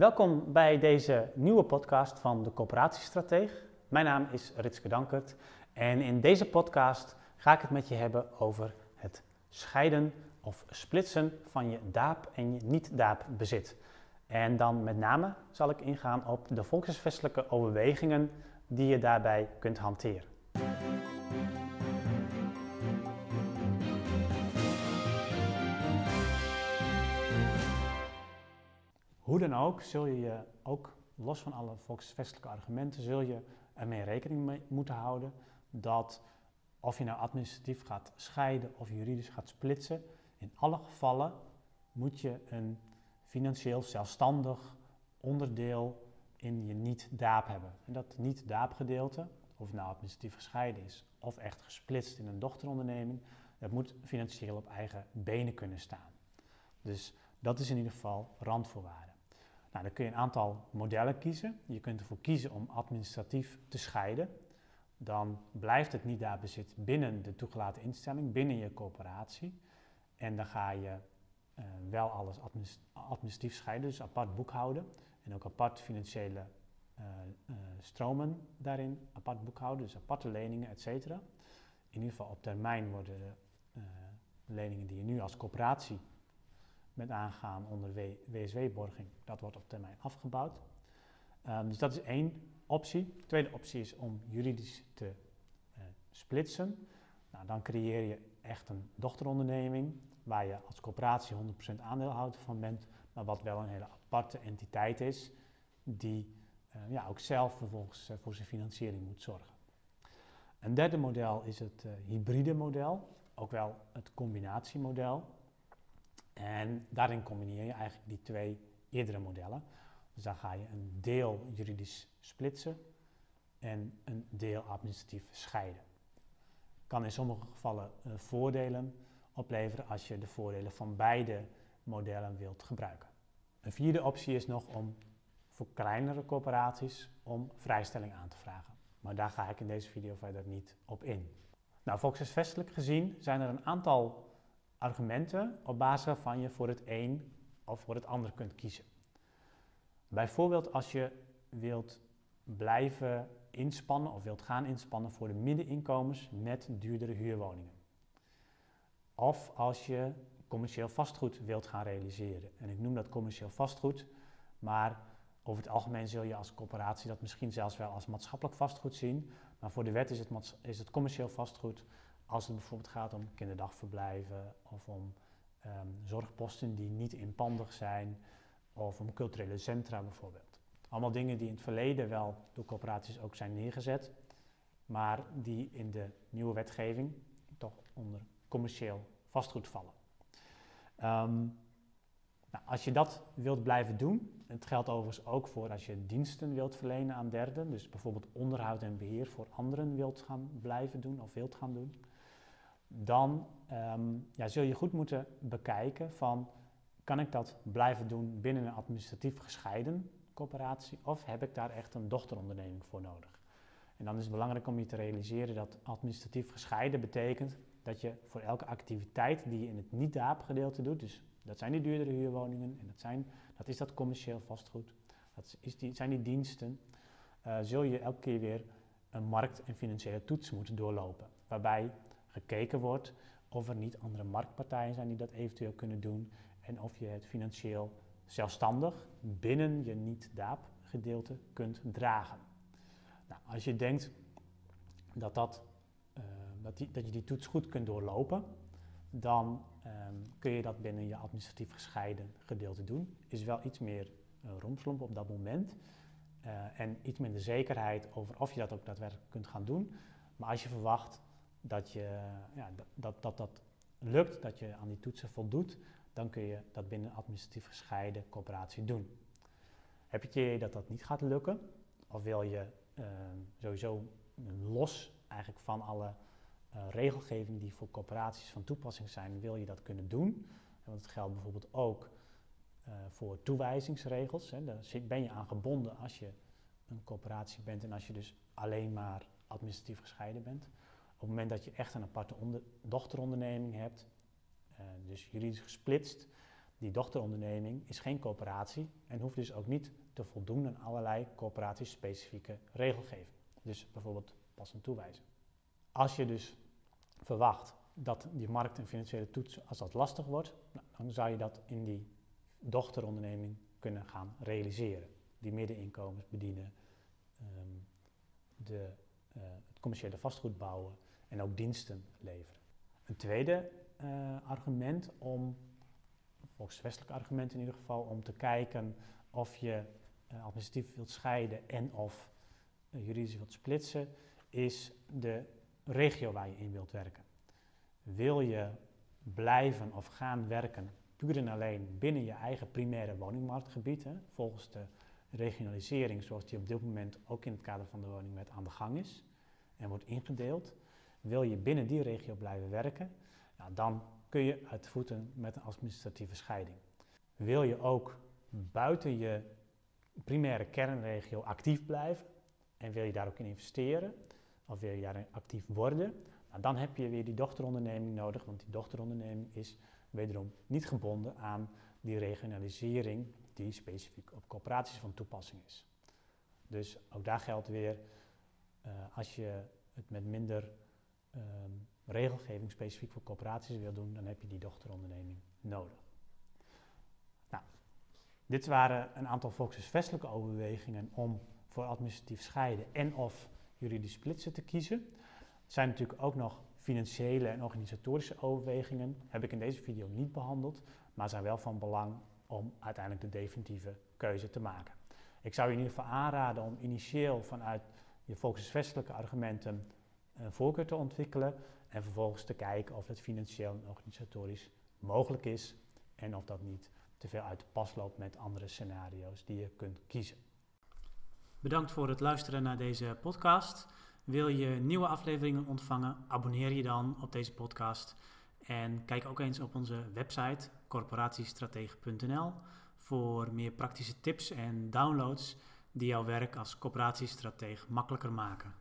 Welkom bij deze nieuwe podcast van de Coöperatiestrateeg. Mijn naam is Ritske Dankert en in deze podcast ga ik het met je hebben over het scheiden of splitsen van je DAAP en je niet-DAAP bezit. En dan met name zal ik ingaan op de volkshuisvestelijke overwegingen die je daarbij kunt hanteren. Hoe dan ook, zul je je ook los van alle volksvestelijke argumenten, zul je ermee rekening mee moeten houden dat of je nou administratief gaat scheiden of juridisch gaat splitsen, in alle gevallen moet je een financieel zelfstandig onderdeel in je niet-DAAP hebben. En dat niet-DAAP-gedeelte, of het nou administratief gescheiden is of echt gesplitst in een dochteronderneming, dat moet financieel op eigen benen kunnen staan. Dus dat is in ieder geval randvoorwaarde. Nou, dan kun je een aantal modellen kiezen. Je kunt ervoor kiezen om administratief te scheiden. Dan blijft het niet daar bezit binnen de toegelaten instelling, binnen je coöperatie. En dan ga je uh, wel alles administratief scheiden, dus apart boekhouden. En ook apart financiële uh, uh, stromen daarin apart boekhouden, dus aparte leningen, et. In ieder geval op termijn worden de leningen die je nu als coöperatie met aangaan onder WSW-borging. Dat wordt op termijn afgebouwd. Um, dus dat is één optie. De tweede optie is om juridisch te uh, splitsen. Nou, dan creëer je echt een dochteronderneming waar je als coöperatie 100% aandeelhouder van bent, maar wat wel een hele aparte entiteit is die uh, ja, ook zelf vervolgens uh, voor zijn financiering moet zorgen. Een derde model is het hybride model, ook wel het combinatiemodel. En daarin combineer je eigenlijk die twee eerdere modellen. Dus dan ga je een deel juridisch splitsen en een deel administratief scheiden. Kan in sommige gevallen uh, voordelen opleveren als je de voordelen van beide modellen wilt gebruiken. Een vierde optie is nog om voor kleinere corporaties om vrijstelling aan te vragen. Maar daar ga ik in deze video verder niet op in. Nou, volkshuisvestelijk gezien zijn er een aantal argumenten op basis waarvan je voor het een of voor het ander kunt kiezen. Bijvoorbeeld als je wilt blijven inspannen of wilt gaan inspannen voor de middeninkomens met duurdere huurwoningen. Of als je commercieel vastgoed wilt gaan realiseren. En ik noem dat commercieel vastgoed, maar over het algemeen zul je als corporatie dat misschien zelfs wel als maatschappelijk vastgoed zien. Maar voor de wet is het, is het commercieel vastgoed als het bijvoorbeeld gaat om kinderdagverblijven of om um, zorgposten die niet inpandig zijn of om culturele centra bijvoorbeeld. Allemaal dingen die in het verleden wel door corporaties ook zijn neergezet, maar die in de nieuwe wetgeving toch onder commercieel vastgoed vallen. Um, nou, als je dat wilt blijven doen, het geldt overigens ook voor als je diensten wilt verlenen aan derden, dus bijvoorbeeld onderhoud en beheer voor anderen wilt gaan blijven doen of wilt gaan doen, dan um, ja, zul je goed moeten bekijken van kan ik dat blijven doen binnen een administratief gescheiden coöperatie of heb ik daar echt een dochteronderneming voor nodig? En dan is het belangrijk om je te realiseren dat administratief gescheiden betekent dat je voor elke activiteit die je in het niet-DAAP gedeelte doet, dus dat zijn die duurdere huurwoningen en dat, zijn, dat is dat commercieel vastgoed, dat is die, zijn die diensten, uh, zul je elke keer weer een markt- en financiële toets moeten doorlopen. Waarbij gekeken wordt of er niet andere marktpartijen zijn die dat eventueel kunnen doen en of je het financieel zelfstandig binnen je niet-DAAP gedeelte kunt dragen. Nou, als je denkt dat, dat, uh, dat, dat je die toets goed kunt doorlopen, dan um, kun je dat binnen je administratief gescheiden gedeelte doen. Is wel iets meer uh, romslomp op dat moment uh, en iets minder zekerheid over of je dat ook daadwerkelijk kunt gaan doen. Maar als je verwacht dat, je, ja, dat, dat dat lukt, dat je aan die toetsen voldoet, dan kun je dat binnen administratief gescheiden coöperatie doen. Heb je idee dat dat niet gaat lukken, of wil je uh, sowieso los eigenlijk van alle uh, regelgeving die voor coöperaties van toepassing zijn, wil je dat kunnen doen. Want het geldt bijvoorbeeld ook uh, voor toewijzingsregels. Hè. Daar ben je aan gebonden als je een coöperatie bent en als je dus alleen maar administratief gescheiden bent. Op het moment dat je echt een aparte onder, dochteronderneming hebt, uh, dus juridisch gesplitst, Die dochteronderneming is geen coöperatie en hoeft dus ook niet te voldoen aan allerlei coöperatiespecifieke regelgeving. Dus bijvoorbeeld passend toewijzen. Als je dus verwacht dat die markt- en financiële toets, als dat lastig wordt, nou, dan zou je dat in die dochteronderneming kunnen gaan realiseren. Die middeninkomens bedienen, ehm, de, uh, het commerciële vastgoed bouwen en ook diensten leveren. Een tweede uh, argument om, volgens westelijk argument in ieder geval, om te kijken of je uh, administratief wilt scheiden en of juridisch wilt splitsen, is de regio waar je in wilt werken. Wil je blijven of gaan werken puur en alleen binnen je eigen primaire woningmarktgebied, volgens de regionalisering zoals die op dit moment ook in het kader van de woningwet aan de gang is en wordt ingedeeld. Wil je binnen die regio blijven werken, nou, dan kun je uit voeten met een administratieve scheiding. Wil je ook buiten je primaire kernregio actief blijven en wil je daar ook in investeren, of wil je daarin actief worden, nou, dan heb je weer die dochteronderneming nodig, want die dochteronderneming is wederom niet gebonden aan die regionalisering die specifiek op coöperaties van toepassing is. Dus ook daar geldt weer, uh, als je het met minder um, regelgeving specifiek voor coöperaties wil doen, dan heb je die dochteronderneming nodig. Nou, dit waren een aantal volkshuisvestelijke overwegingen om voor administratief scheiden en of juridisch splitsen te kiezen. Er zijn natuurlijk ook nog financiële en organisatorische overwegingen. Heb ik in deze video niet behandeld, maar zijn wel van belang om uiteindelijk de definitieve keuze te maken. Ik zou je in ieder geval aanraden om initieel vanuit je volkshuisvestelijke argumenten een voorkeur te ontwikkelen en vervolgens te kijken of het financieel en organisatorisch mogelijk is en of dat niet te veel uit de pas loopt met andere scenario's die je kunt kiezen. Bedankt voor het luisteren naar deze podcast. Wil je nieuwe afleveringen ontvangen? Abonneer je dan op deze podcast. En kijk ook eens op onze website corporatiestratege.nl voor meer praktische tips en downloads die jouw werk als corporatiestratege makkelijker maken.